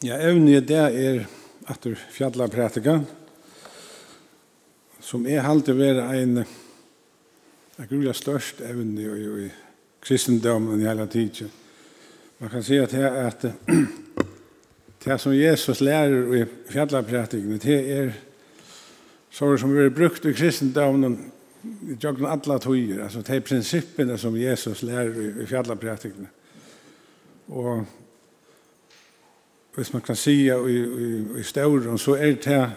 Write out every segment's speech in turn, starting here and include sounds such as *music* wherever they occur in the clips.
Ja, evne det er at du fjallar prætika, som er halte vera ein en grulig størst evne i, i, i kristendommen i hele tiden. Man kan si at *clears throat* det at det som Jesus lærer i fjallarprætikene, det er sorg som vi brukt i kristendommen i jokken alla tøyer, altså det er prinsippene som Jesus lærer i fjallarprætikene. Og hvis man kan si i, i, i stauren, så är det här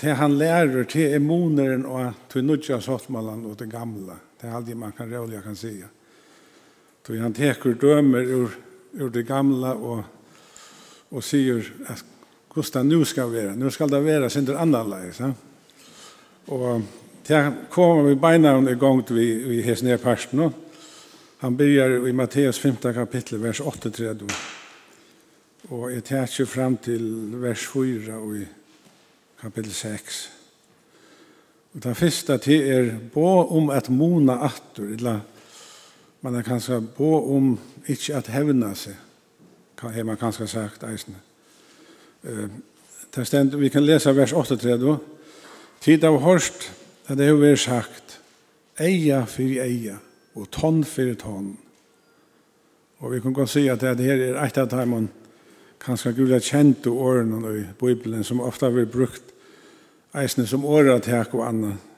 det han lärer till är moneren och till nudja sottmallan och det gamla. Det er aldri man kan råliga kan si. Då han teker dömer ur, ur det gamla och, och säger at hvordan nu ska vara, nu ska det vara sin det andra läge. Ja? Och det kommer vi beina under gång till vi, vi hes ner parsten. Han begynner i Matteus 5. kapitel, vers 8-3. Og jeg tar fram til vers 4 og i kapitel 6. Og det første til er bo om at mona attur, eller man er kanskje bo om ikke at hevna seg, har man kanskje sagt eisne. Uh, stend, vi kan lese vers 38. Tid av hørst, at det har vært sagt, eia fyrir eia, og tonn fyrir tonn. Og vi kan gå si at det her er eit av taimann, kanskje Gud kjente årene i Bibelen som ofte har vært brukt eisene som året til og annet.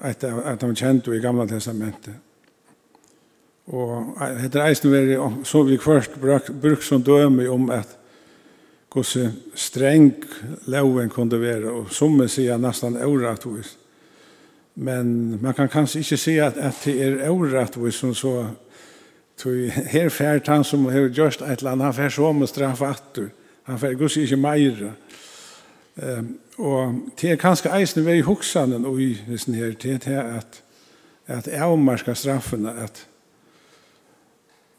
At, at de kjente i Gamla Testamentet. Og er eisene veri, så vi først brukt, brukt som døme om at hvordan streng loven kunne være, og som vi sier nesten åretvis. Men man kan kanskje ikke si at, at det er åretvis som så Så her fært han som har gjort et eller annet, han fært straff atter. Han fært gus ikke meira. Um, og det er kanskje eisen vei hoksanen og i hessen her, det er at at avmarska straffene, at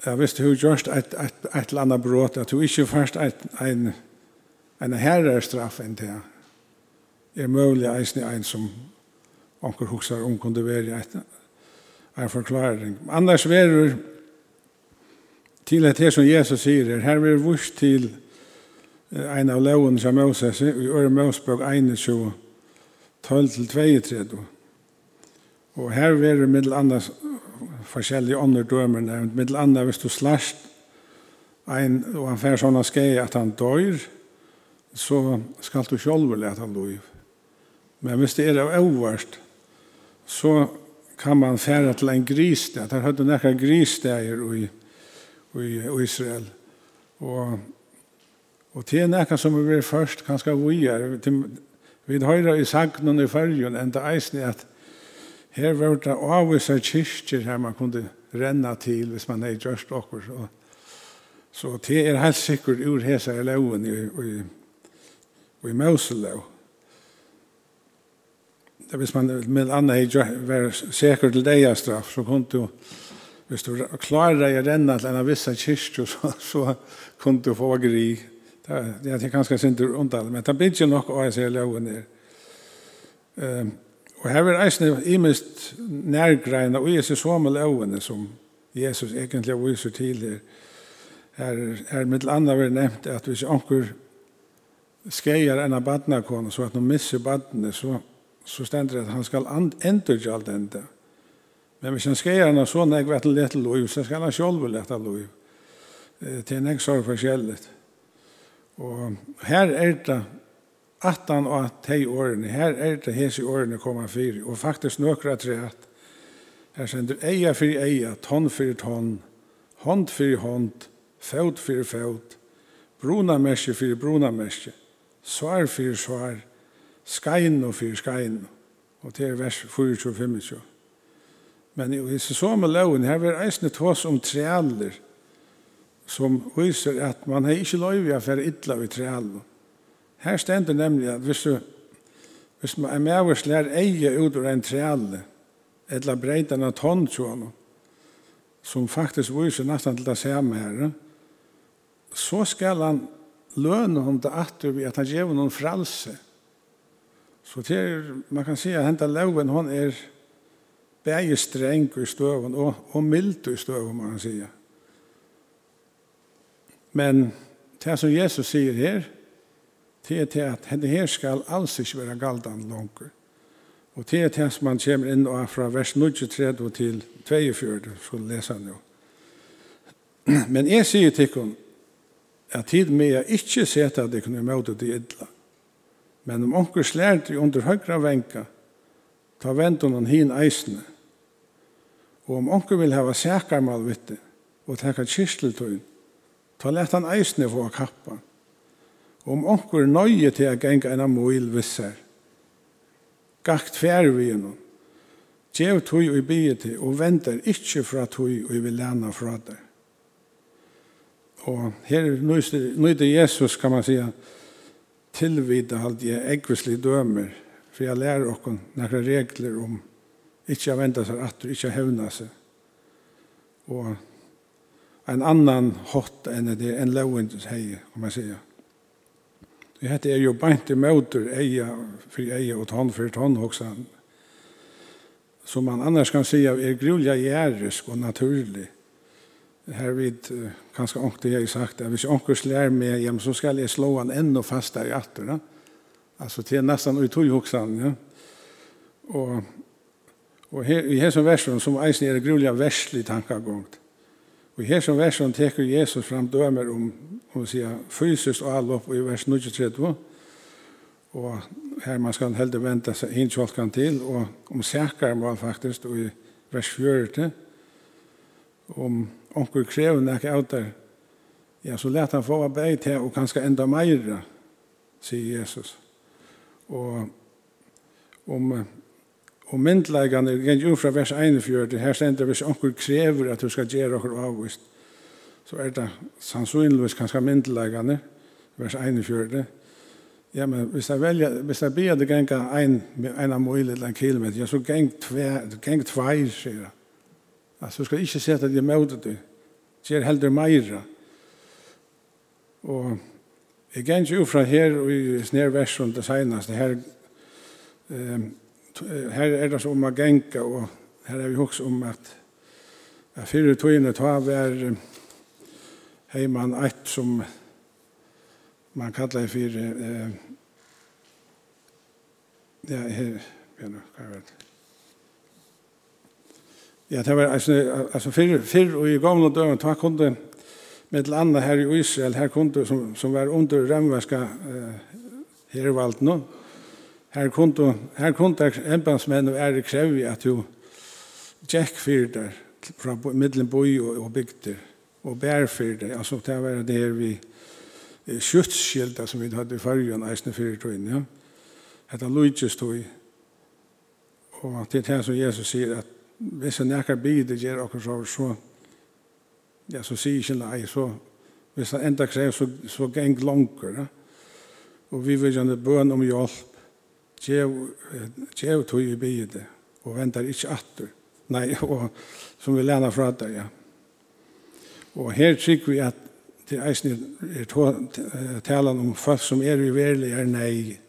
ja, hvis du har gjort et, et, et eller annet at du ikke først et, en, en herre straff enn det, er mulig eisen i en som anker hokser om kunne være et, en forklaring. Annars verur, til at det som Jesus sier her, her vil vurs til en av loven som Moses, i Øre Mosebøk 21, 12-22. Og her vil det middel andre forskjellige andre dømer nevnt. Middel andre hvis du slasht ein og han fer sånn skei at han dør, så skal du sjolver at han døy. Men hvis det er av overst, så kan man fære til en grisdag. Der hadde nekka grisdager og i i Israel. Og, og til en nekka som vi var først, kanskje vi er, vi høyre i sagnen i fyrjun, enda eisen at her var det avvisa kyrkjer her man kunne renna til hvis man er gjørst okkur. Så, så det er helt sikkert ur hesa i loven i, i, i Moselov. Det hvis man med anna hei var sikker til deia straff, så kunne du hvis du klarer deg å renne til en av visse kyrkjer, *laughs* så, så kunne du få gri. Det, er, det er ganske synd undal, men det blir ikke nok å se loven her. Um, og her er eisne imest nærgreina og Jesus så med lovene som Jesus egentlig viser til her. Her er mitt andre vi nevnt at hvis anker skeier en av badnakon, så at noen misser badene, så, så stender det at han skal endurgjalt enda. Ent Men hvis han skal gjøre noe sånn, jeg vet lett lov, så skal han selv lette lov. Det er ikke så forskjellig. Og her er det at han og at de årene, her er det hese årene kommer fire, og faktisk nøkra tre at her sender eia for eia, tonn for tonn, hånd for hånd, født for født, bruna merske for bruna merske, svar for svar, skein og for skein. Og det er vers 24-25. Men i samme loven her var eisne tås om trealer som viser at man har ikke lov å være idla ved trealer. Her stender nemlig at hvis, du, hvis man er med og slær eie ut av en trealer, eller breit en tonn sånn som faktisk viser nesten til det samme her så skal han løne hon det at vi at han gjør noen fralse. Så til, man kan si at henta loven hon er bæge streng i støven og, og mild i støven, må han sige. Men det som Jesus sier her, det er til at henne her skal alls ikke være galdan langer. Og det er det som man kommer inn og fra vers 23 til 42, så leser han jo. Men jeg sier til henne, at tid med jeg ikke seta at jeg kunne møte det idla. Men om onker slær til under høyre venka, ta vent hon hin eisne, Og om onkur vil hava sækarmal vitte og teka kyrsteltøyn, ta lett han eisne få kappa. Og om onkur nøye til a genga en amoil visser, gakt fjer vi gjennom, Gjev tui og bygge til, og venter ikkje fra tui og vil lena fra der. Og her nøyde Jesus, kan man sige, tilvide alt jeg eggvislig dømer, for jeg lærer okken nekra regler om Ikke å vente seg atter, ikke å hevne seg. Og en annan hot enn det, en lovens hei, om man sier. Det heter er jo beint i møter, eia for eia og tann for tann, også. Som man annars kan si er grulja gjerrisk og naturlig. Her vid, kanskje ångte jeg sagt, at hvis ångte slær med hjem, så skal jeg slå han enda fastere i atter. Da? Altså til nesten utøy hoksan, ja. Og Og her, i hesson versen, som eisen er grunnlega verslig tankagångt, og i hesson versen teker Jesus fram dømer om, om å sier, fysisk og allopp, i vers 23, og her man skal heldig vente seg inn kjolkan til, og om sækarmål faktisk, og i vers 40, om onkur krever nek av der, ja, så let han få arbeid til, og kanskje enda meira, sier Jesus. Og om Og myndleikene gikk jo fra vers 41, her stender hvis onker krever at du skal gjøre okkur avvist, så er det sannsynligvis kanskje myndleggene, vers 41. Ja, men hvis jeg velger, hvis jeg blir det genga en, en av mulig eller en kilometer, ja, så geng tve, geng tveir, sier jeg. Altså, du skal ikke se at jeg møter det. Gjør heller meira. Og jeg geng jo fra her og i snedversen det seneste, her, um, her er det så om å genka, og her er vi også om at Ja, fyrer togene ta var hei man eit som man kallar for eh, ja, her, ja, hva er det? Ja, det var, altså, altså fyrr, fyrr og i gamle døren, ta kunde med til andre her i Israel, her kunde som, som var under remveska eh, hervalt no? Her kunde, her kunde embansmenn og ære krevje at jo tjekk fyrir der fra middelen boi og, og bygder og bær fyrir der. Altså det var det her vi skjøttskilda som vi hadde i fargen eisne fyrir tøyen. Ja? Hetta lujtjes tøy. Og det er det som Jesus sier at hvis han ekkar bygder gjer akkur så, så ja, så sier ikke nei, så hvis han enda krev så, så geng langer. Ja? Og vi vil gjerne bøn om hjelp Gjev tog i bygde, og ventar ikkje atter. Nei, *laughs* og, som vi læna fra det, ja. Og her trykker vi at det eisen er talan om folk som er uverlig er nei.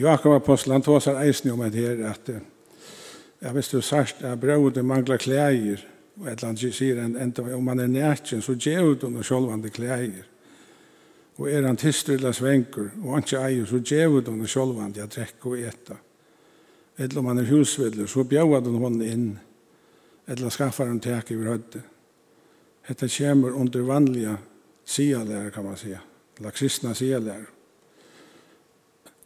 Jakob Apostel, han tåsar eisen om at her, at ja, hvis du sagt at brødet manglar klæger, og et eller annet sier, enda om man er nætjen, så gjev du noe sjolvande klæger og er han tilstrilla svenker, og han ikke eier, så gjør djevet han sjolvandi at drekke og eta. Eller om han er husviller, så bjør du hon inn, eller skaffar han tek i rødde. Dette kommer under vanlige sialærer, kan man säga, eller kristna sialærer.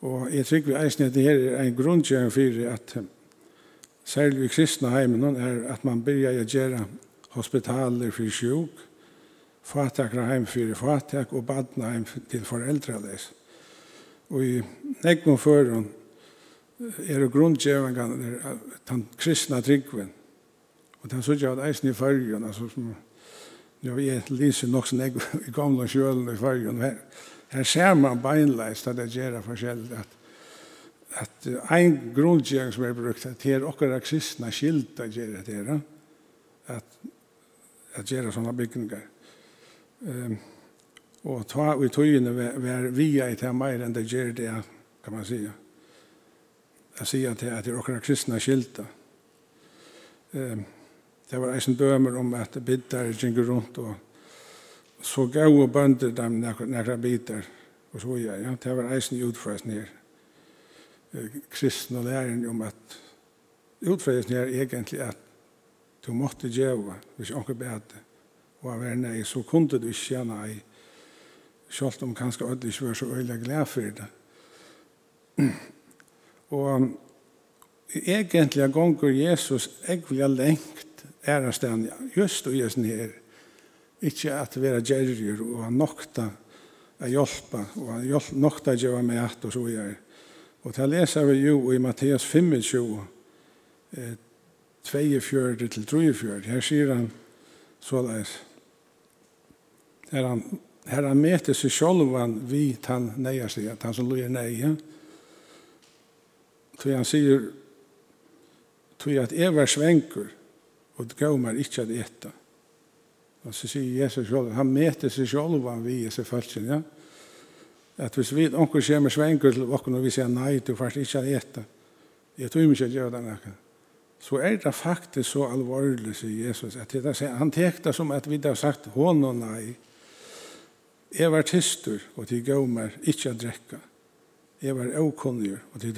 Og jeg tror vi eisen at det her er en grunnkjøring for at særlig i kristne heimen er at man begynner å gjøre hospitaler for sjuk, fatakra heim fyrir fatak og badna heim til foreldraleis. Og i negmum førun er grundgjevangan den kristna tryggven. Og den sutja at eisen i fyrjun, altså som Ja, vi er lyser nok som jeg i *laughs* gamle kjølen i fargen her. Her ser man beinleis at det gjør det forskjellig at at ein grunngjeng som er brukt at her okkar kristna skilta gjør det her at at gjør sånne bygninger Ehm og ta i tøyene ver via i tema er enn det gjør det, kan man si. Jeg sier at det er okkar kristna skilta. Ehm det var eisen dømer om at bitar gjenger rundt og så gav og bønder dem nekra bitar og så ja, ja, det var eisen utfrøs ned kristna læren om at utfrøs ned egentlig at du måtte gjeva hvis onker bedre og av er nei, så kunne du ikke gjerne ei, selv om kanskje alle ikke var så øyelig glad for det. *clears throat* og egentlig ganger Jesus, jeg vil ha lengt ærestand, just og gjøres her, ikke at vi er gjerryer og nokta å hjelpe, og ha nokta å gjøre med at og så gjør. Og til leser vi jo i Matteus 25, eh, 42 til 43, her sier han såleis, där han här han möter sig självan vi han nejar sig att han som lojer nej. Så han säger tror jag att Eva svänker och det går man inte att äta. Och så säger Jesus själv, han mäter sig själv vid Jesu följsen, ja. Att hvis vi onkel kommer svänker till oss och vi säger nej, du får inte att äta. Jag tror inte att göra den här. Så är det faktiskt så allvarligt, säger Jesus, att det, han tekta som att vi har sagt honom nej. Jeg var tyster, og de gav meg ikke å drekke. Jeg var avkunnige, og de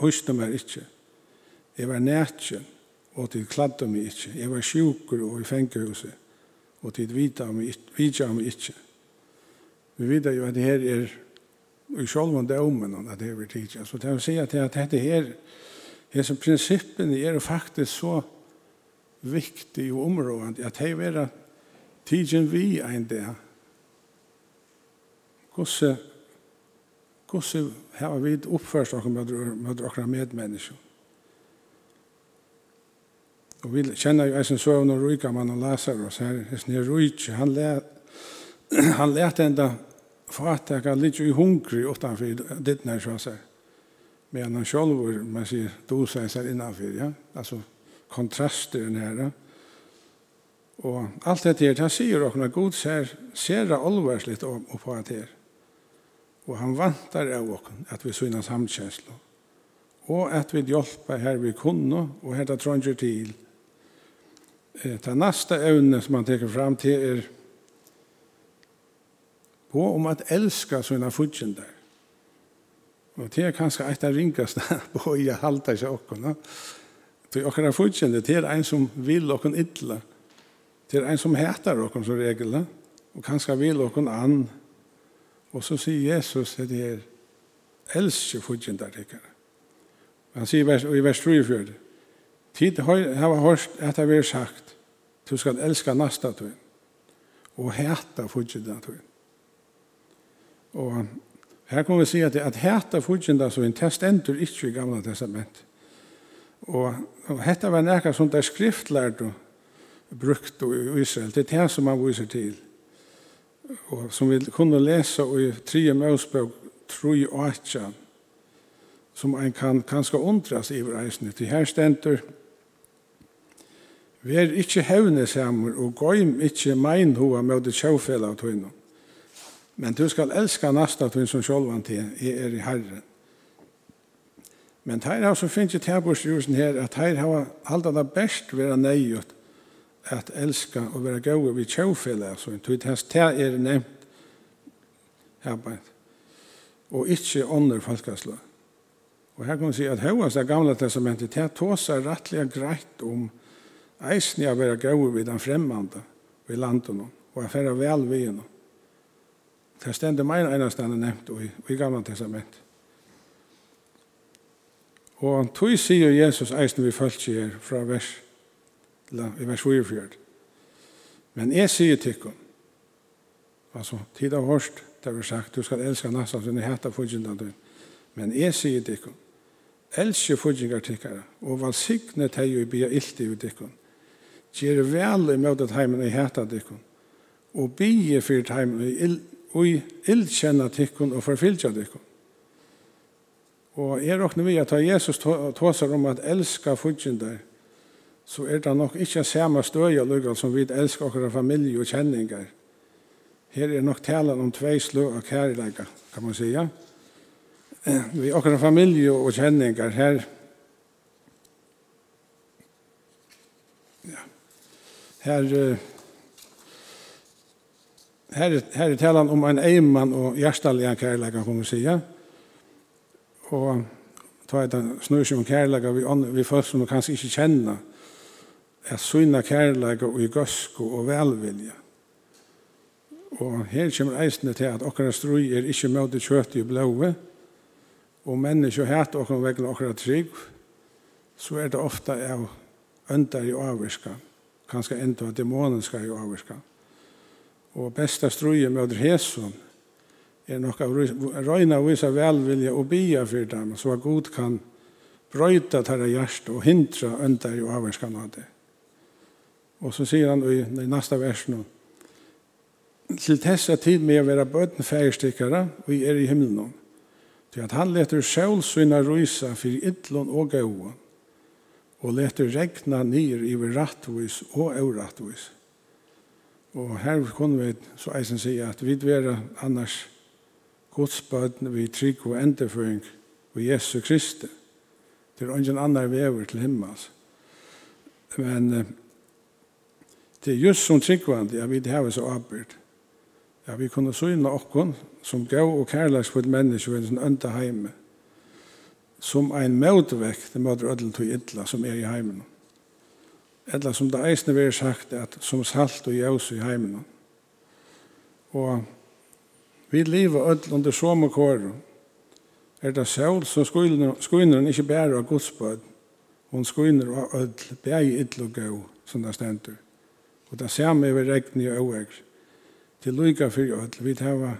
høste meg ikke. Jeg var nætjen, og de kladde meg ikke. Jeg var sjuker og i fengehuset, og de vidte meg, ikke. Vi vet jo at det her er i sjølvende omen at det er tidsja. Så det vil si at dette her, disse prinsippene er faktisk så viktig og områdende at det er tidsjen vi en del, hvordan hvordan har vi oppførst oss med med dere medmennesker. Og vi kjenner jo eisen søvn og rujka mann og leser oss her. Hesten er rujtje, han lærte enda fattaka litt i hungrig utanfyr ditt nær sjå seg. Men han sjálv, man sier, dosa er seg innanfyr, ja. Altså kontraster den her. Og alt dette her, han sier okkurna god ser, ser alvarsligt om på at her. Og han vantar av okken at vi syna samkjenslo. Og at vi hjelpa her vi kunne, og her det trånger til. Det neste evne som han teker fram til er på om at elska sina fudgjender. Og det er kanskje eit av ringaste på *laughs* i halta seg okken. For okkara fudgjender, det er ein som vil okken ytla. Det er ein som heter okken som regel. Og kanskje vil okken anna Og så sier Jesus at det er elsker fudgjendar tikkere. Han sier i vers 34, Tid har hørt at det har sagt, du skal elska nasta tøyen, og hæta fudgjendar tøyen. Og her kommer vi si at, at hæta fudgjendar tøyen, test stendur ikke i gamla testament. Og, og hæta var nekka som det er skriftlært og brukt i Israel, det er det som han viser til og som vi kunne lese i 3. møsbøk, 3 og 8, som en kan kanskje undras i reisene. Til her stenter. Vi er ikkje hevne samer, og gøym ikkje mein hova med det sjåfela av tøyna. Men du skal elska nasta tøyn som sjålvan til, jeg er i herren. Men her har så finnes jeg her her, at her har halda det best vera nøyut, at elska og vera gode vi tjåfelle, altså, tog det er nevnt arbeid, og ikkje ånder folkeslag. Og her kan man si at høyast det gamle testamentet, det tåsar rettelig greit om eisni jeg vera gode vi den fremmande i landet, og jeg færa vel vi henne. Det stender meg enastande nevnt i, i gamle testament. Og han tog sier Jesus eisen vi følt her fra vers i vers 44. Men jeg sier til dem, altså tid av hørst, det var sagt, du skal elska nassan sin i heta fudgjindan din. Men jeg sier til dem, elske fudgjingar tikkara, og valsigne teg og bia ilti ut dikkon. Gjer vel i møtet heimen i heta dikkon, og bia fyrt heimen i og ildkjenna tikkun og forfylgja tikkun. Og jeg råkner vi at Jesus tåsar om at elska fudgjindar, så er det nok ikke samme støy og lykke som vi elsker våre familie og kjenninger. Her er nok talen om tvei slø og kærleika, kan man säga. Vi våre familie og kjenninger her ja, her her, her er talen om en eimann og hjertelig kærleika, kan man säga. Og ta et snur som kærleika vi, vi folk som kanskje ikke kjenner er syna kærleika og i gøsku og velvilja. Og her kommer eisne til at okkara strui er ikkje møte kjøtt i blåve, og menneskje hæt okkara vegna okkara trygg, så er det ofta av øndar i avvirska, kanskje enda dæmonenska i avvirska. Og besta strui er møte hæsson, er nok av røyna og visa velvilja og bia fyrir dem, så at god kan brøyta tæra hjert og hindra øndar i avvirska av det. Og så sier han i, i nästa vers nu. Til tessa tid med å være bøten færgstikkere, og i er i himmelen. Til at han leter sjålsyna rysa for idlån og gåa og leter regna nyr i rattvis og eurattvis. Og her kunne vi så eisen si at vi dvera annars godsbøten vi trygg og endeføring og Jesu Kristi. Det er ingen annar vever til himmels. Men Det er just som tryggvande at vi har så arbeid. Ja, vi kunne synla okkon som gav og kærlagsfull menneske ved en ønda heime som ein møtvekt det møter ødel til ytla som er i heimen. Eller som det eisne vi sagt at som salt og jævs i heimen. Og vi lever ødel under som kår er det sjål som skuiner han ikke bærer av godsbød hun skuiner av ødel bæg ytla og gav som det stendur. Og det samme er regn i øvegr. Til lykka for öll, vi hava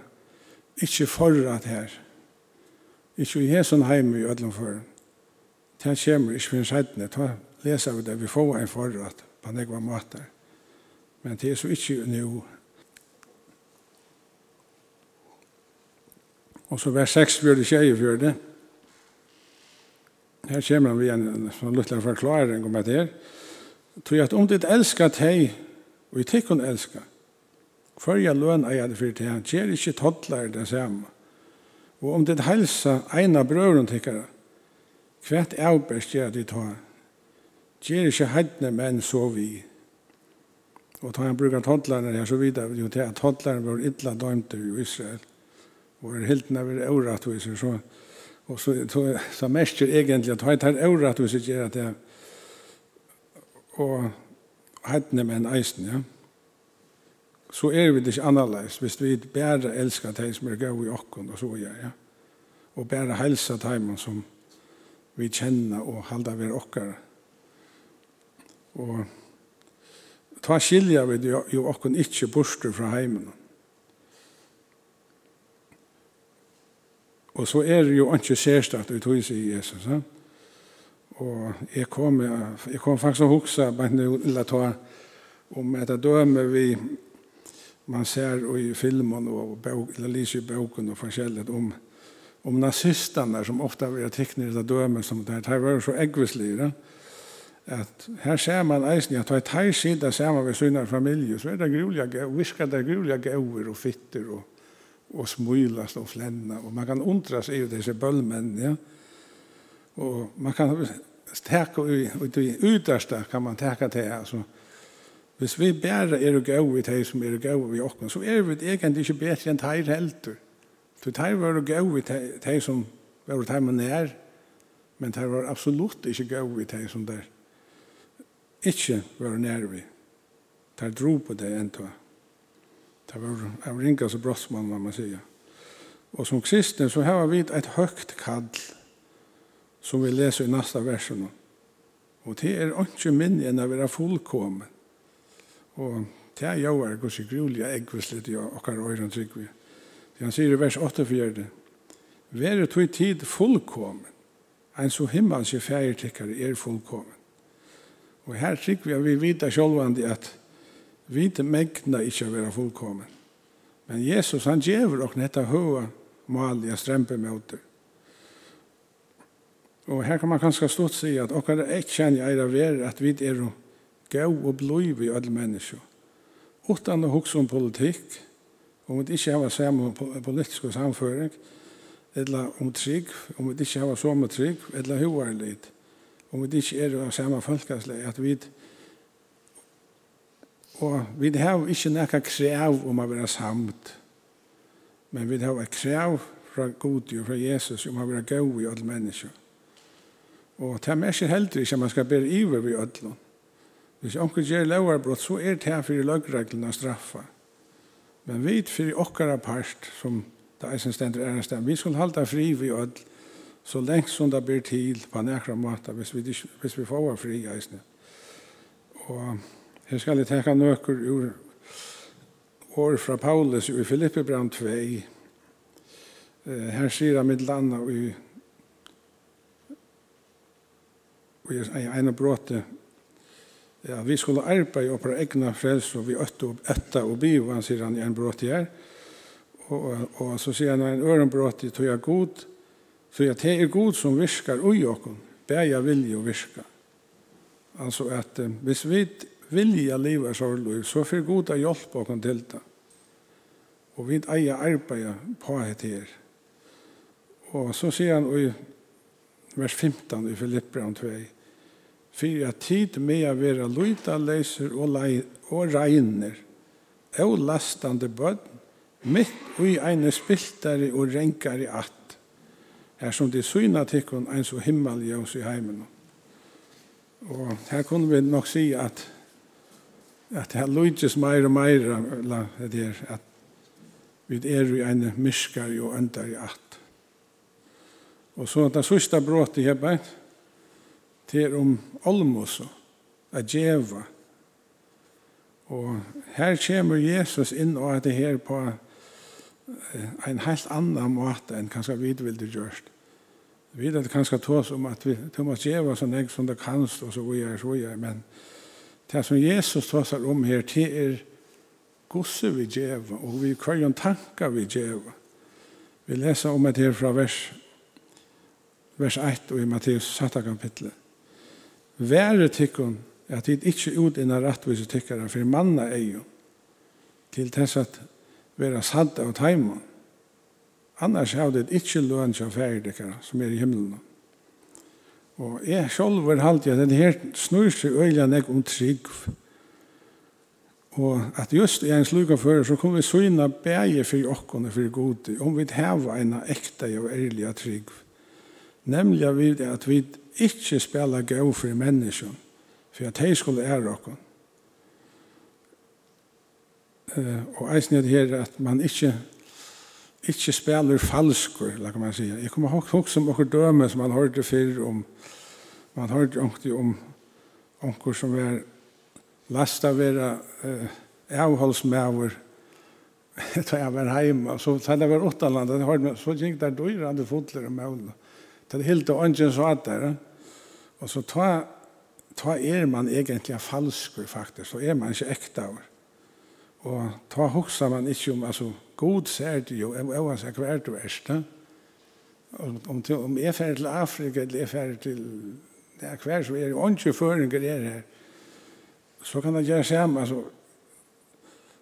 ikke forrat her. Ikkje i hesson heim i öllum for Det kommer ikke for en sættene, ta lesa vi det, vi får en forrat på nekva matar. Men det er så ikke nu. Og så vers 6 fyrir tjei fyrir det. Her kommer vi en sånn luttla forklaring om det her. Tror jeg at om ditt elskar teg, Og i elsker. elska, jeg løn er jeg det fyrir til han, gjør ikke toddlar det samme. Og om det helsa en av brøren tikkara, hvert avberst gjør det ta, Gjør ikke heidne menn så vi. Og ta han brukar toddlarne her så vidare, jo til at toddlarne var ytla dømte i Israel, og er hiltene var euratviser, så Og så, så, så mest er egentlig at han tar euratviser gjør det. Og heitne en eisen, ja. Så er vi det ikke annerledes, hvis vi bare elsker de som er gøy i okken og så gjør, ja. Og bare helsa de som vi kjenner og halda ved okker. Og ta skilja vi jo okken ikke borster fra heimen. Og så er det jo ikke sérstatt, ut hos i Jesus, ja. Og jeg kom, jeg kom faktisk å huske på la ta om et døme vi man ser i filmen og bok, eller lyser i boken og forskjellig om, om nazistene som ofte er teknisk av døme som det her var så eggvislige at her ser man eisen at det er sida ser man ved sine familie så er det grulige visker det grulige gauer og fitter og, og smulast og flenna og man kan undras i disse bøllmennene ja? Og man kan täcka ut i yttersta kan man täcka det alltså. Hvis vi bare er og gau i de som er og gau i okken, så er vi egentlig ikke bedre enn teir helter. Så teir var og gau i de som var teir man er, men teir var absolutt ikke gau i de som der ikke var nær vi. Teir dro på det enda. Teir var av ringa så brottsmann, man sier. Og som kristne så har vi et høgt kall som vi leser i nästa versen. Og det er ikke minne enn å være fullkommen. Og det er jo er gos i grulige eggvislet i okkar øyren trygg vi. han sier i vers 8-4, Være tog tid fullkommen, en så himmelske fægertikkere er fullkommen. Og her trygg vi at vi vita sjålvandig at vi ikke megna ikke å være fullkommen. Men Jesus han gjever okkar dette høa malige strempe møter Og her kan man kanskje stort si at okkar er ikke kjenner eira ver at vi er gau og blod i alle mennesker. Utan å hukse om politikk, om vi ikke har samme politiske samføring, eller om trygg, om vi ikke har samme trygg, eller hovarlid, om vi ikke er av samme folkesleg, at vi og vi har ikke noe krev om å være samt, men vi har krev fra god og fra Jesus om å være gau i alle mennesker. Og det er mest heldig ikke man skal bære iver ved ødlån. Hvis onkel gjør lovarbrott, så er det her for løgreglene straffa. Men vi for okkara part, som det er som stender ærestand, vi skal halda fri ved ødl, så lengst som det blir til på nekra måte, hvis vi, hvis vi får fri eisne. Og her skal jeg tenke nøkker ur år fra Paulus i Filippi 2. Her sier han mitt landa i og jeg en bråte ja, vi skulle arbeide opp egna frels og vi øtte opp etta og bi og han sier han i en bråte her. Og, og, så sier han en øren bråte tog jeg god tog jeg det er god som viskar ui okken jeg vilje å virka. Altså at eh, hvis vi vilja livet sorgløy så får god å hjelpe okken til det og vi eier arbeide på det her. Og så sier han i vers 15 i Filippbrand 2 for at tid med å være løyta leiser og, og regner, og lastande bød, mitt og i ene spiltare og renkare at, her som de syna tikkun ein så himmel jøs i heimen. Og her kunne vi nok si at at her løytes meir og meir der, at vi er i ene myskare og øndare at. Og så det sista bråtet her beint, Det er om olmos, a djeva. Og her kommer Jesus inn og at det her på en helt annan måte enn kanskje vi vil det gjørst. Vi vet at det kanskje tås om at vi du må djeva sånn jeg som det kanst og så videre, så videre, men det som Jesus tåsar om her, det er gosse vi djeva og vi krøyer tankar vi djeva. Vi leser om det her fra vers, vers 1 og i Matteus 7 kapitlet. Være tikkun at tid ikke ut inna rattvise tikkara for manna eion til tess at vera sadda og taimon. Annars har det ikke løn som færdikkara som er i himmelen. Og jeg selv var halte at det her snur seg øyla nek om trygg. Og at just i en sluga fyrir så kom vi syna bæge fyrir okkon og for gode om vi heva en ekta og ærliga trygg. Nemlig at vi ikke spela gøy for mennesken, for at de skulle ære dere. Uh, og eisen er det her at man ikke ikke spiller falskur, la kan man säga. Jeg kommer ihåg folk som åker døme, som man hørte før om man hørte onkti om onkor som var lasta vera eh, avholdsmæver, da *laughs* jeg var heima, så da jeg var åttalandet, så gikk der døyrande fotler og mål. Det er helt og ånden så at det. Og så ta, ta er man egentlig falskur faktisk, så er man ikke ekta av. Og ta hoksa man ikke om, altså, god ser det jo, jeg oavsett hva er du erst, om, om, om jeg ferdig til Afrika, eller jeg er ferdig til det er hver som er ånden føringer er her, så kan det gjøre sammen, altså,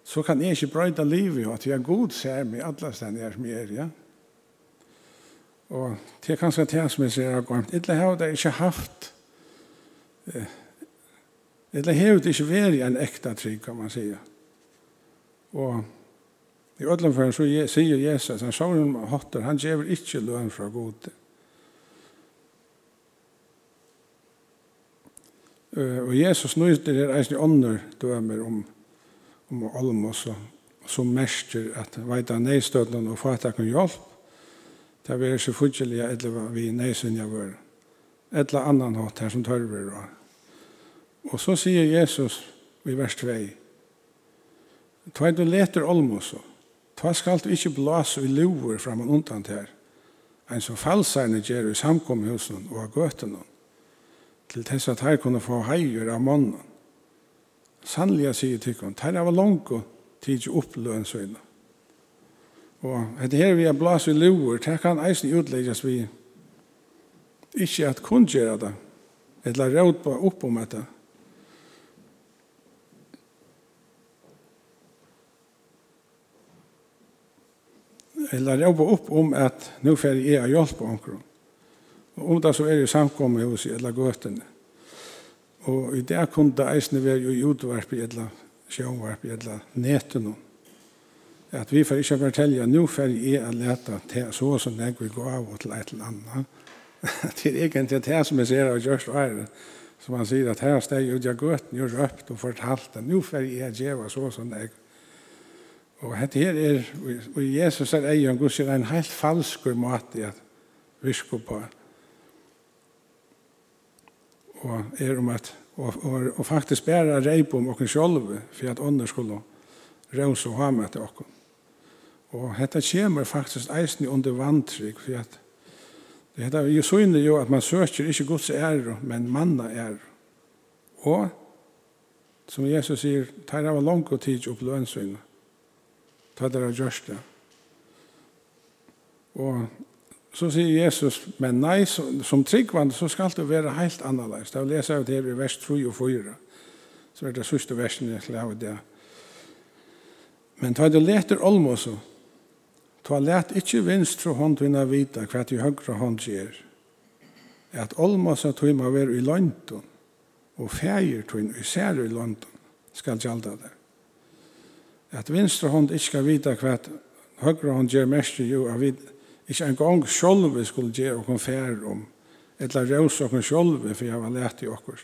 så kan jeg ikke brøyde livet, at jeg er god ser meg, alle stedene er som jeg er, ja. Og det er kanskje det som jeg sier har gått. Eller har det ikke haft eller har det ikke vært en ekta trygg, kan man si. Og i ødelenføren så sier Jesus, han sa om hotter, han gjør ikke løn fra god. Og Jesus nøyder det er eisen i ånder dømer om, om Olmos, som mestrer at veita neistøtlen og fatakon hjelp Det var så fudgelig at vi nøysyn jeg var. Et eller annan hatt her som tørver. Og så sier Jesus i vers 2. Ta du leter olmoso. Ta skal du ikke blåse i lover fram og undan her. En som falserne gjør i samkomhusen og av gøtene. Til tess at her kunne få heier av mannen. Sannliga sier tikkun, her var langt og tidsi oppløn. Og det her vi har blåst i lover, det kan eisen utlegges vi ikke at kun gjøre det, eller råd på opp om dette. Eller råd på opp om at nå får jeg er hjelp på omkring. Og om det så er det samkommet hos jeg, eller gøtene. Og i det kunne det eisen være i utvarp, eller i eller netene at vi får ikke fortelle at nå får jeg å lete til så som jeg vil gå av og til et eller annet. *laughs* det er egentlig det som jeg ser av Gjørst Vær, som han sier at her steg ut jeg gøten, gjør røpt og fortalt at nå får jeg gjøre så som jeg Og dette her er, og Jesus er ei, han går en helt falsk måte at virke på. Og er om at, og, og, og faktisk bæra reip om oss sjølve, for at ånden skulle røse og ha med til oss. Og dette kommer faktisk eisen under vantrygg, for at det er jo syne jo at man søker ikke Guds ære, men manna ære. Og, som Jesus sier, tar av langt tid opp lønnsvinnet. Tar det av gjørst det. Og så sier Jesus, men nei, som tryggvand så skal det være helt annerledes. Da leser jeg det her i vers 3 og 4. Så er det sørste versen jeg skal ha det. Men tar det leter olmåsen, Ta let ikkje vinstre hånd vinna vita hva til høyre hånd gjer. At olmasa tøyma ver i London, og fægir tøyn i sær i London, skal gjalda det. At vinstre hånd ikkje skal vita hva høyre hånd gjer mest jo av vid ikke en gang sjolv vi skulle gjøre og konfer om, eller røse og sjolv for jeg var lært i okkur.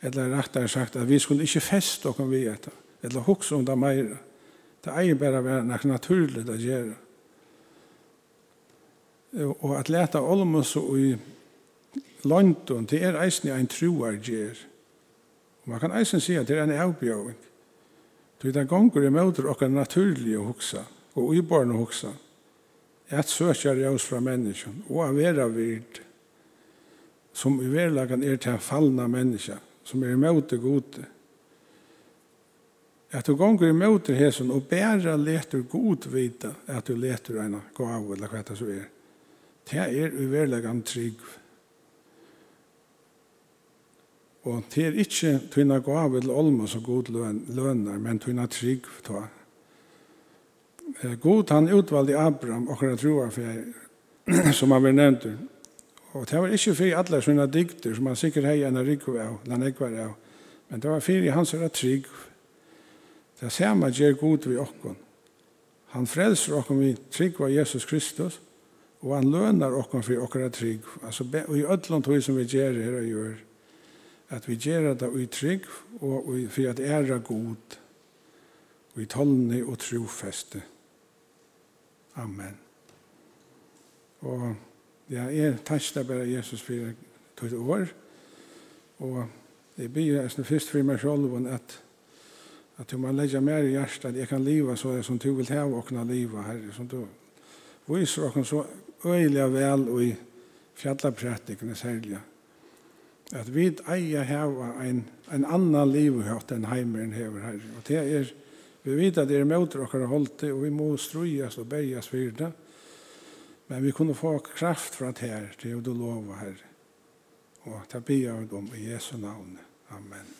Eller rettere sagt at vi skulle ikke feste og vi etter, eller hukse om det meira. Det er bare være noe naturlig å gjøre. Og at leta olmos og i London, det er eisen ein truar gjer. Man kan eisen si at det er en avbjøving. Det er gonger i møter og naturlige naturlig å huksa, og uiborn å huksa. Et søkjer jeg oss fra menneskjen, og av vera vird, som i verlagan er til fallna menneska, som er møte gode. At du gonger i møter hesson, og bæra leter god vita at du leter eina gav, eller hva det så er. Det er uverleggan trygg. Og det er ikke tøyna gav til olma som god lønner, men tøyna trygg ta. God han utvalgte Abraham *clears throat* og han troa for som han vil nevnt. Og det var ikke for alle sånne dikter som han sikkert hei enn rikve av, eller nekvar av. Men det var for hans er trygg. Det er samme gjør god vi okkon. Han frelser okkon vi trygg av Jesus Kristus. Og han lønar okkar for okkar trygg. Altså, og i öllum tog som vi gjer her og gjør, at vi gjer det i trygg og, og for at æra god og i tolni og trofeste. Amen. Og ja, jeg takkar bare Jesus for tog år. Og jeg byr jeg først for meg sjolv at at du må legge mer i hjertet at jeg kan leva så som du vil ha og kunne leva, Herre, som du viser oss så øyelig vel og i fjallaprættikene særlig. At vi eier hava en, en annan livhøtt enn heimeren hever her. Og det er, vi vet at det er møter dere holdt det, og vi må strøyes og berjas for det. Men vi kunne få kraft fra det her, til å lova her. Og det blir jeg om i Jesu navn. Amen.